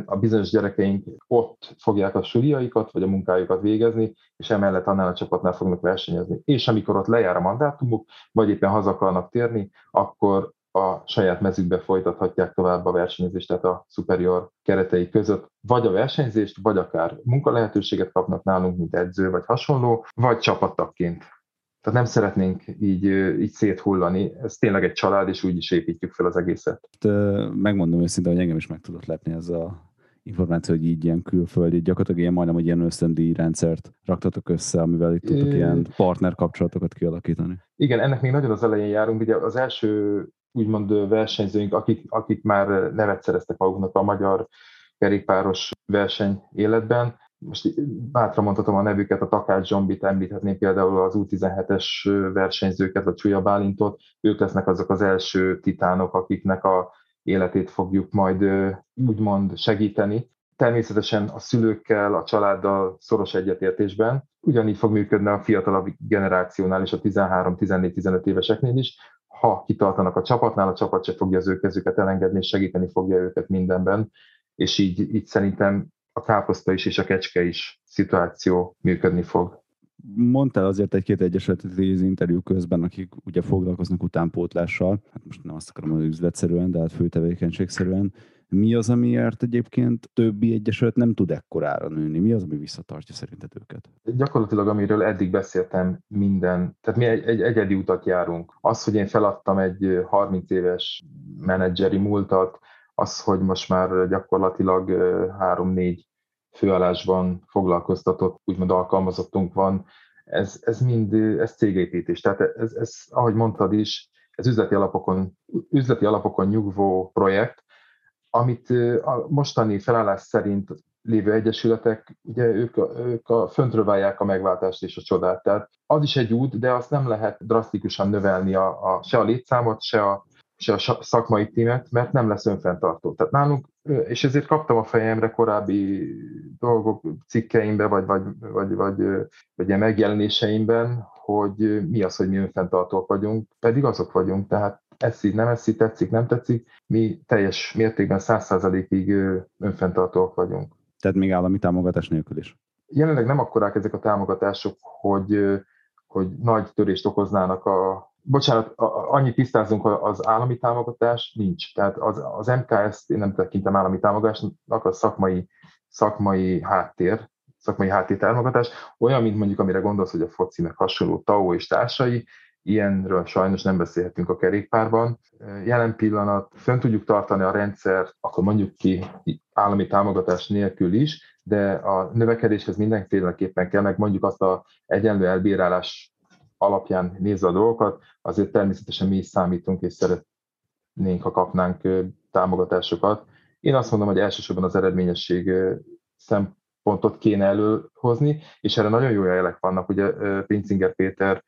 a bizonyos gyerekeink ott fogják a suliaikat, vagy a munkájukat végezni, és emellett annál a csapatnál fognak versenyezni. És amikor ott lejár a mandátumuk, vagy éppen haza akarnak térni, akkor a saját mezükbe folytathatják tovább a versenyzést, tehát a superior keretei között, vagy a versenyzést, vagy akár munkalehetőséget kapnak nálunk, mint edző, vagy hasonló, vagy csapattakként. Tehát nem szeretnénk így, így széthullani. Ez tényleg egy család, és úgy is építjük fel az egészet. Megmondom őszintén, hogy engem is meg tudott lepni ez a információ, hogy így ilyen külföldi, gyakorlatilag ilyen majdnem, hogy ilyen ösztöndíj rendszert raktatok össze, amivel itt tudtok ilyen partner kapcsolatokat kialakítani. Igen, ennek még nagyon az elején járunk. Ugye az első úgymond versenyzőink, akik, akik már nevet szereztek maguknak a magyar kerékpáros verseny életben, most bátran mondhatom a nevüket, a Takács Zsombit említhetném például az U17-es versenyzőket, vagy Csúlya Bálintot, ők lesznek azok az első titánok, akiknek a életét fogjuk majd úgymond segíteni. Természetesen a szülőkkel, a családdal szoros egyetértésben. Ugyanígy fog működni a fiatalabb generációnál és a 13-14-15 éveseknél is. Ha kitartanak a csapatnál, a csapat se fogja az ő kezüket elengedni, és segíteni fogja őket mindenben. És így, így szerintem a káposzta is és a kecske is szituáció működni fog. Mondtál azért egy-két egyesületet az interjú közben, akik ugye foglalkoznak utánpótlással, hát most nem azt akarom, hogy üzletszerűen, de hát főtevékenységszerűen. Mi az, amiért egyébként többi egyesület nem tud ekkorára nőni? Mi az, ami visszatartja szerinted őket? Gyakorlatilag, amiről eddig beszéltem, minden, tehát mi egy, egy egyedi utat járunk. Az, hogy én feladtam egy 30 éves menedzseri múltat, az, hogy most már gyakorlatilag három-négy főállásban foglalkoztatott, úgymond alkalmazottunk van, ez, ez mind ez cégépítés. Tehát ez, ez, ahogy mondtad is, ez üzleti alapokon, üzleti alapokon nyugvó projekt, amit a mostani felállás szerint lévő egyesületek, ugye ők, ők a, föntről válják a megváltást és a csodát. Tehát az is egy út, de azt nem lehet drasztikusan növelni a, a, se a létszámot, se a, se a szakmai tímet, mert nem lesz önfenntartó. Tehát nálunk, és ezért kaptam a fejemre korábbi dolgok cikkeimbe, vagy, vagy, vagy, vagy, vagy ilyen megjelenéseimben, hogy mi az, hogy mi önfenntartók vagyunk, pedig azok vagyunk, tehát eszi, nem eszi, tetszik, nem tetszik, mi teljes mértékben száz százalékig önfenntartóak vagyunk. Tehát még állami támogatás nélkül is? Jelenleg nem akkorák ezek a támogatások, hogy, hogy nagy törést okoznának a, bocsánat, annyit tisztázunk, az állami támogatás nincs. Tehát az, az MKS-t én nem tekintem állami támogatásnak, a szakmai, szakmai háttér, szakmai háttér támogatás, olyan, mint mondjuk amire gondolsz, hogy a foci meg hasonló TAO és társai, ilyenről sajnos nem beszélhetünk a kerékpárban. Jelen pillanat fönn tudjuk tartani a rendszer, akkor mondjuk ki állami támogatás nélkül is, de a növekedéshez mindenféleképpen kell, meg mondjuk azt a egyenlő elbírálás alapján nézve a dolgokat, azért természetesen mi is számítunk, és szeretnénk, ha kapnánk támogatásokat. Én azt mondom, hogy elsősorban az eredményesség szempontot kéne előhozni, és erre nagyon jó jelek vannak. Ugye Pincinger Péter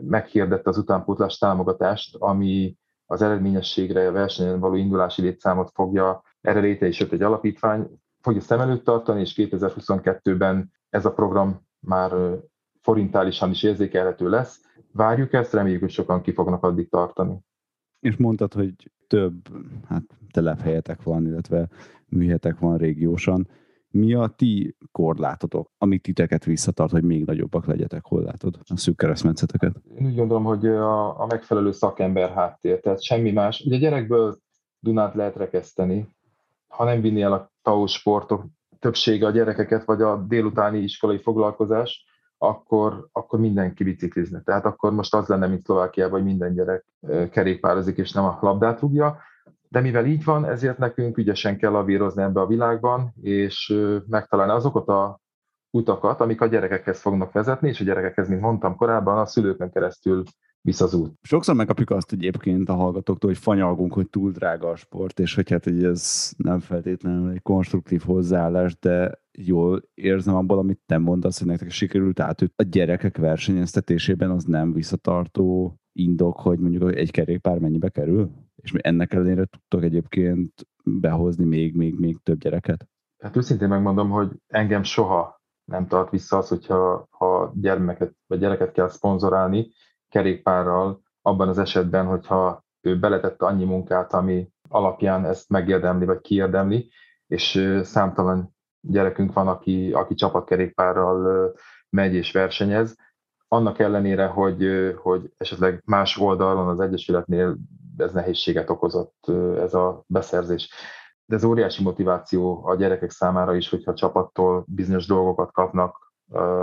meghirdette az utánpótlás támogatást, ami az eredményességre, a versenyen való indulási létszámot fogja, erre léte is egy alapítvány, fogja szem előtt tartani, és 2022-ben ez a program már forintálisan is érzékelhető lesz. Várjuk ezt, reméljük, hogy sokan ki fognak addig tartani. És mondtad, hogy több hát, telephelyetek van, illetve műhetek van régiósan. Mi a ti korlátotok, amit titeket visszatart, hogy még nagyobbak legyetek? Hol látod a szűk keresztmetszeteket? Én úgy gondolom, hogy a, a megfelelő szakember háttér, tehát semmi más. Ugye gyerekből Dunát lehet rekeszteni, ha nem vinni el a TAO sportok többsége a gyerekeket, vagy a délutáni iskolai foglalkozás, akkor, akkor mindenki biciklizne. Tehát akkor most az lenne, mint Szlovákiában, hogy minden gyerek kerékpározik, és nem a labdát rúgja. De mivel így van, ezért nekünk ügyesen kell lavírozni ebbe a világban, és megtalálni azokat a utakat, amik a gyerekekhez fognak vezetni, és a gyerekekhez, mint mondtam korábban, a szülőkön keresztül visz az út. Sokszor megkapjuk azt egyébként a hallgatóktól, hogy fanyalgunk, hogy túl drága a sport, és hogy hát hogy ez nem feltétlenül egy konstruktív hozzáállás, de jól érzem abból, amit te mondasz, hogy nektek sikerült átüt a gyerekek versenyeztetésében az nem visszatartó indok, hogy mondjuk egy kerékpár mennyibe kerül? És mi ennek ellenére tudtok egyébként behozni még, még, még több gyereket? Hát őszintén megmondom, hogy engem soha nem tart vissza az, hogyha ha gyermeket vagy gyereket kell szponzorálni kerékpárral, abban az esetben, hogyha ő beletette annyi munkát, ami alapján ezt megérdemli vagy kiérdemli, és számtalan gyerekünk van, aki, aki csapatkerékpárral megy és versenyez, annak ellenére, hogy, hogy esetleg más oldalon az Egyesületnél ez nehézséget okozott ez a beszerzés. De ez óriási motiváció a gyerekek számára is, hogyha a csapattól bizonyos dolgokat kapnak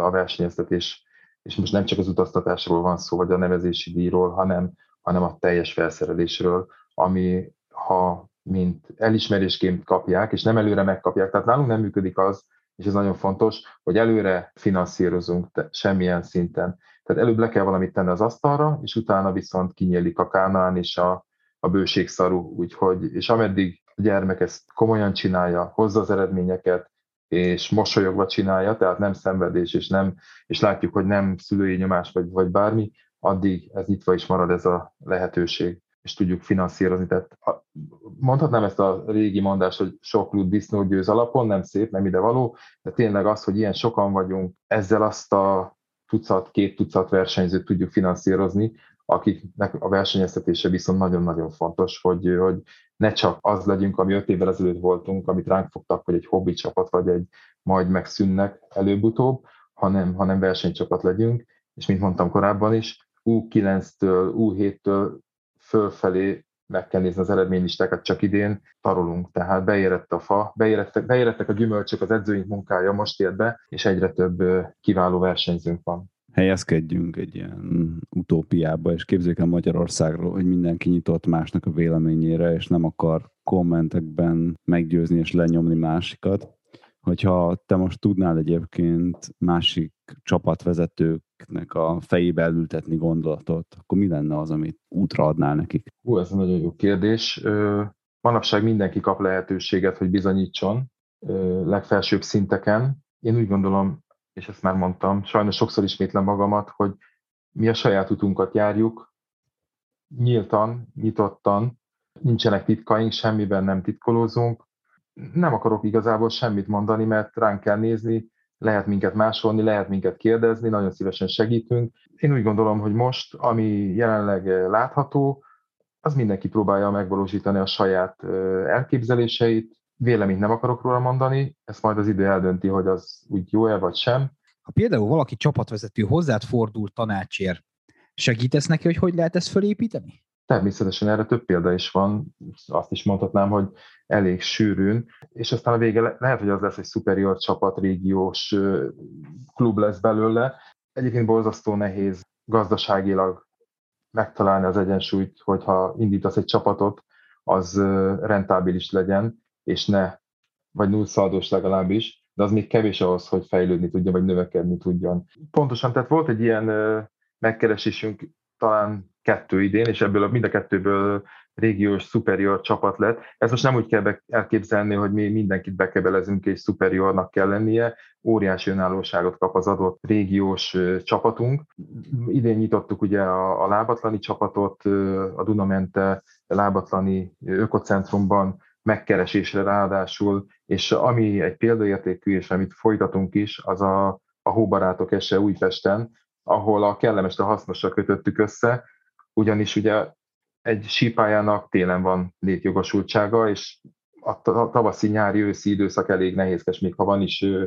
a versenyeztetés, és most nem csak az utaztatásról van szó, vagy a nevezési díjról, hanem, hanem a teljes felszerelésről, ami ha mint elismerésként kapják, és nem előre megkapják. Tehát nálunk nem működik az, és ez nagyon fontos, hogy előre finanszírozunk semmilyen szinten. Tehát előbb le kell valamit tenni az asztalra, és utána viszont kinyílik a kánán és a, a bőségszaru, úgyhogy, és ameddig a gyermek ezt komolyan csinálja, hozza az eredményeket, és mosolyogva csinálja, tehát nem szenvedés, és, nem, és látjuk, hogy nem szülői nyomás vagy, vagy bármi, addig ez nyitva is marad ez a lehetőség, és tudjuk finanszírozni. Tehát mondhatnám ezt a régi mondást, hogy sok lúd disznó győz alapon, nem szép, nem ide való, de tényleg az, hogy ilyen sokan vagyunk, ezzel azt a tucat, két tucat versenyzőt tudjuk finanszírozni, akiknek a versenyeztetése viszont nagyon-nagyon fontos, hogy, hogy ne csak az legyünk, ami öt évvel ezelőtt voltunk, amit ránk fogtak, hogy egy hobbi csapat, vagy egy majd megszűnnek előbb-utóbb, hanem, hanem versenycsapat legyünk, és mint mondtam korábban is, U9-től, U7-től fölfelé meg kell nézni az eredménylistákat, csak idén tarolunk, tehát beérett a fa, beérettek, beérettek a gyümölcsök, az edzőink munkája most ért be, és egyre több kiváló versenyzőnk van helyezkedjünk egy ilyen utópiába, és képzeljük el Magyarországról, hogy mindenki nyitott másnak a véleményére, és nem akar kommentekben meggyőzni és lenyomni másikat. Hogyha te most tudnál egyébként másik csapatvezetőknek a fejébe elültetni gondolatot, akkor mi lenne az, amit útra adnál nekik? Hú, ez egy nagyon jó kérdés. Manapság mindenki kap lehetőséget, hogy bizonyítson legfelsőbb szinteken. Én úgy gondolom, és ezt már mondtam, sajnos sokszor ismétlem magamat, hogy mi a saját utunkat járjuk, nyíltan, nyitottan, nincsenek titkaink, semmiben nem titkolózunk. Nem akarok igazából semmit mondani, mert ránk kell nézni, lehet minket másolni, lehet minket kérdezni, nagyon szívesen segítünk. Én úgy gondolom, hogy most, ami jelenleg látható, az mindenki próbálja megvalósítani a saját elképzeléseit, véleményt nem akarok róla mondani, ezt majd az idő eldönti, hogy az úgy jó-e vagy sem. Ha például valaki csapatvezető hozzád fordul tanácsért, segítesz neki, hogy hogy lehet ezt felépíteni? Természetesen erre több példa is van, azt is mondhatnám, hogy elég sűrűn, és aztán a vége lehet, hogy az lesz egy superior csapat, régiós klub lesz belőle. Egyébként borzasztó nehéz gazdaságilag megtalálni az egyensúlyt, hogyha indítasz egy csapatot, az rentábilis legyen, és ne, vagy nullszaldós legalábbis, de az még kevés ahhoz, hogy fejlődni tudjon, vagy növekedni tudjon. Pontosan, tehát volt egy ilyen megkeresésünk talán kettő idén, és ebből a, mind a kettőből régiós superior csapat lett. Ezt most nem úgy kell elképzelni, hogy mi mindenkit bekebelezünk és superiornak kell lennie, óriási önállóságot kap az adott régiós csapatunk. Idén nyitottuk ugye a, a lábatlani csapatot, a Dunamente lábatlani ökocentrumban megkeresésre ráadásul, és ami egy példaértékű, és amit folytatunk is, az a, a Hóbarátok ese Újpesten, ahol a kellemes a hasznosra kötöttük össze, ugyanis ugye egy sípájának télen van létjogosultsága, és a tavaszi, nyári, őszi időszak elég nehézkes, még ha van is ö,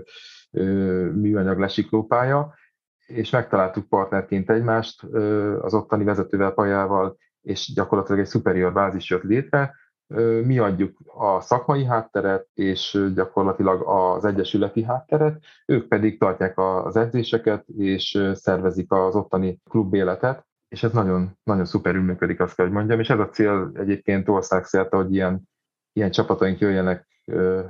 ö, műanyag lesiklópálya, és megtaláltuk partnerként egymást ö, az ottani vezetővel, Pajával, és gyakorlatilag egy superior bázis jött létre, mi adjuk a szakmai hátteret, és gyakorlatilag az egyesületi hátteret, ők pedig tartják az edzéseket, és szervezik az ottani klubéletet, és ez nagyon, nagyon szuperül működik, azt kell, hogy mondjam, és ez a cél egyébként országszerte, hogy ilyen, ilyen csapataink jöjjenek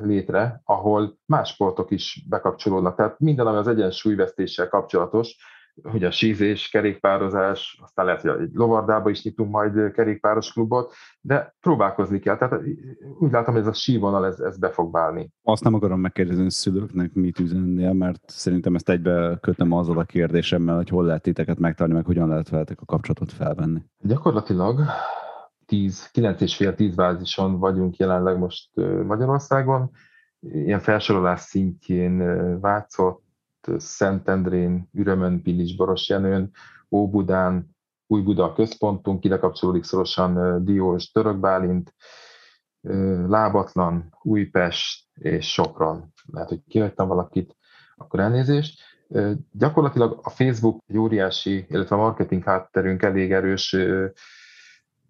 létre, ahol más sportok is bekapcsolódnak. Tehát minden, ami az egyensúlyvesztéssel kapcsolatos, hogy a sízés, kerékpározás, aztán lehet, hogy egy lovardába is nyitunk majd kerékpáros klubot, de próbálkozni kell. Tehát úgy látom, hogy ez a sívonal, ez, ez be fog válni. Azt nem akarom megkérdezni a szülőknek, mit üzennél, mert szerintem ezt egybe kötöm azzal a kérdésemmel, hogy hol lehet titeket megtalálni, meg hogyan lehet veletek a kapcsolatot felvenni. Gyakorlatilag 10, 9 és fél 10 bázison vagyunk jelenleg most Magyarországon. Ilyen felsorolás szintjén Vácot, Szentendrén, Ürömön, Pilis, Borosjenőn, Óbudán, Újbuda a központunk, ide kapcsolódik szorosan Diós, Törökbálint, Lábatlan, Újpest és Sopron. Lehet, hogy kihagytam valakit, akkor elnézést. Gyakorlatilag a Facebook egy óriási, illetve a marketing hátterünk elég erős,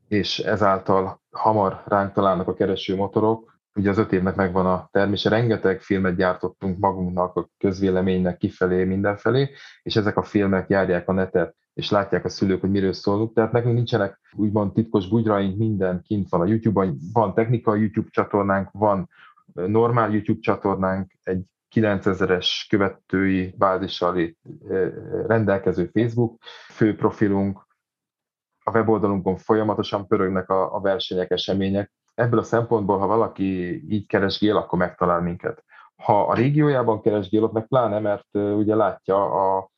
és ezáltal hamar ránk találnak a kereső motorok, ugye az öt évnek megvan a termése, rengeteg filmet gyártottunk magunknak, a közvéleménynek kifelé, mindenfelé, és ezek a filmek járják a netet, és látják a szülők, hogy miről szólunk. Tehát nekünk nincsenek úgymond titkos bugyraink, minden kint van a YouTube-on, van technikai YouTube csatornánk, van normál YouTube csatornánk, egy 9000-es követői bázissal rendelkező Facebook főprofilunk, a weboldalunkon folyamatosan pörögnek a, a versenyek, események, ebből a szempontból, ha valaki így keresgél, akkor megtalál minket. Ha a régiójában keresgél, ott meg pláne, mert ugye látja a,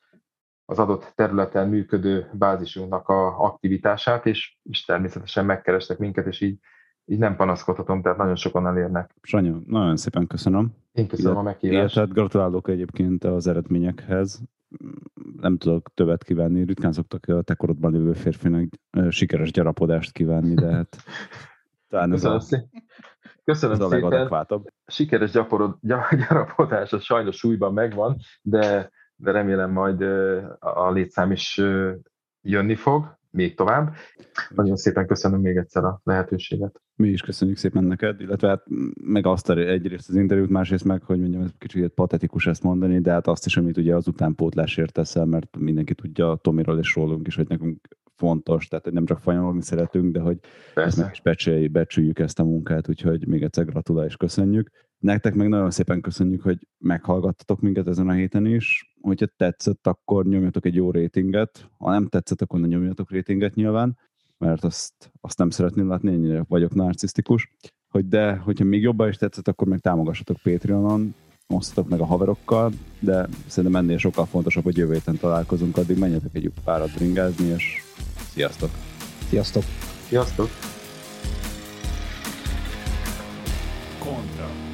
az adott területen működő bázisunknak a aktivitását, és, és természetesen megkerestek minket, és így, így nem panaszkodhatom, tehát nagyon sokan elérnek. Sanyi, nagyon szépen köszönöm. Én köszönöm a meghívást. Tehát gratulálok egyébként az eredményekhez. Nem tudok többet kívánni, ritkán szoktak a te korodban lévő férfinak sikeres gyarapodást kívánni, de hát Talán Köszönöm, a, szépen. Köszönöm ez szépen. A Sikeres gyaporod, gyarapodás az sajnos súlyban megvan, de, de remélem majd a létszám is jönni fog még tovább. Nagyon szépen köszönöm még egyszer a lehetőséget. Mi is köszönjük szépen neked, illetve hát meg azt egyrészt az interjút, másrészt meg, hogy mondjam, ez kicsit patetikus ezt mondani, de hát azt is, amit ugye az utánpótlásért teszel, mert mindenki tudja Tomiról és rólunk is, hogy nekünk fontos, tehát hogy nem csak fanyalogni szeretünk, de hogy ezt meg is becsüljük, becsüljük ezt a munkát, úgyhogy még egyszer gratulál és köszönjük. Nektek meg nagyon szépen köszönjük, hogy meghallgattatok minket ezen a héten is. Hogyha tetszett, akkor nyomjatok egy jó rétinget. Ha nem tetszett, akkor ne nyomjatok rétinget nyilván, mert azt, azt nem szeretném látni, ennyire vagyok narcisztikus. Hogy de, hogyha még jobban is tetszett, akkor meg támogassatok Patreonon, osztatok meg a haverokkal, de szerintem ennél sokkal fontosabb, hogy jövő héten találkozunk, addig menjetek egy párat bringázni, és sziasztok! Sziasztok! Sziasztok! Kontra.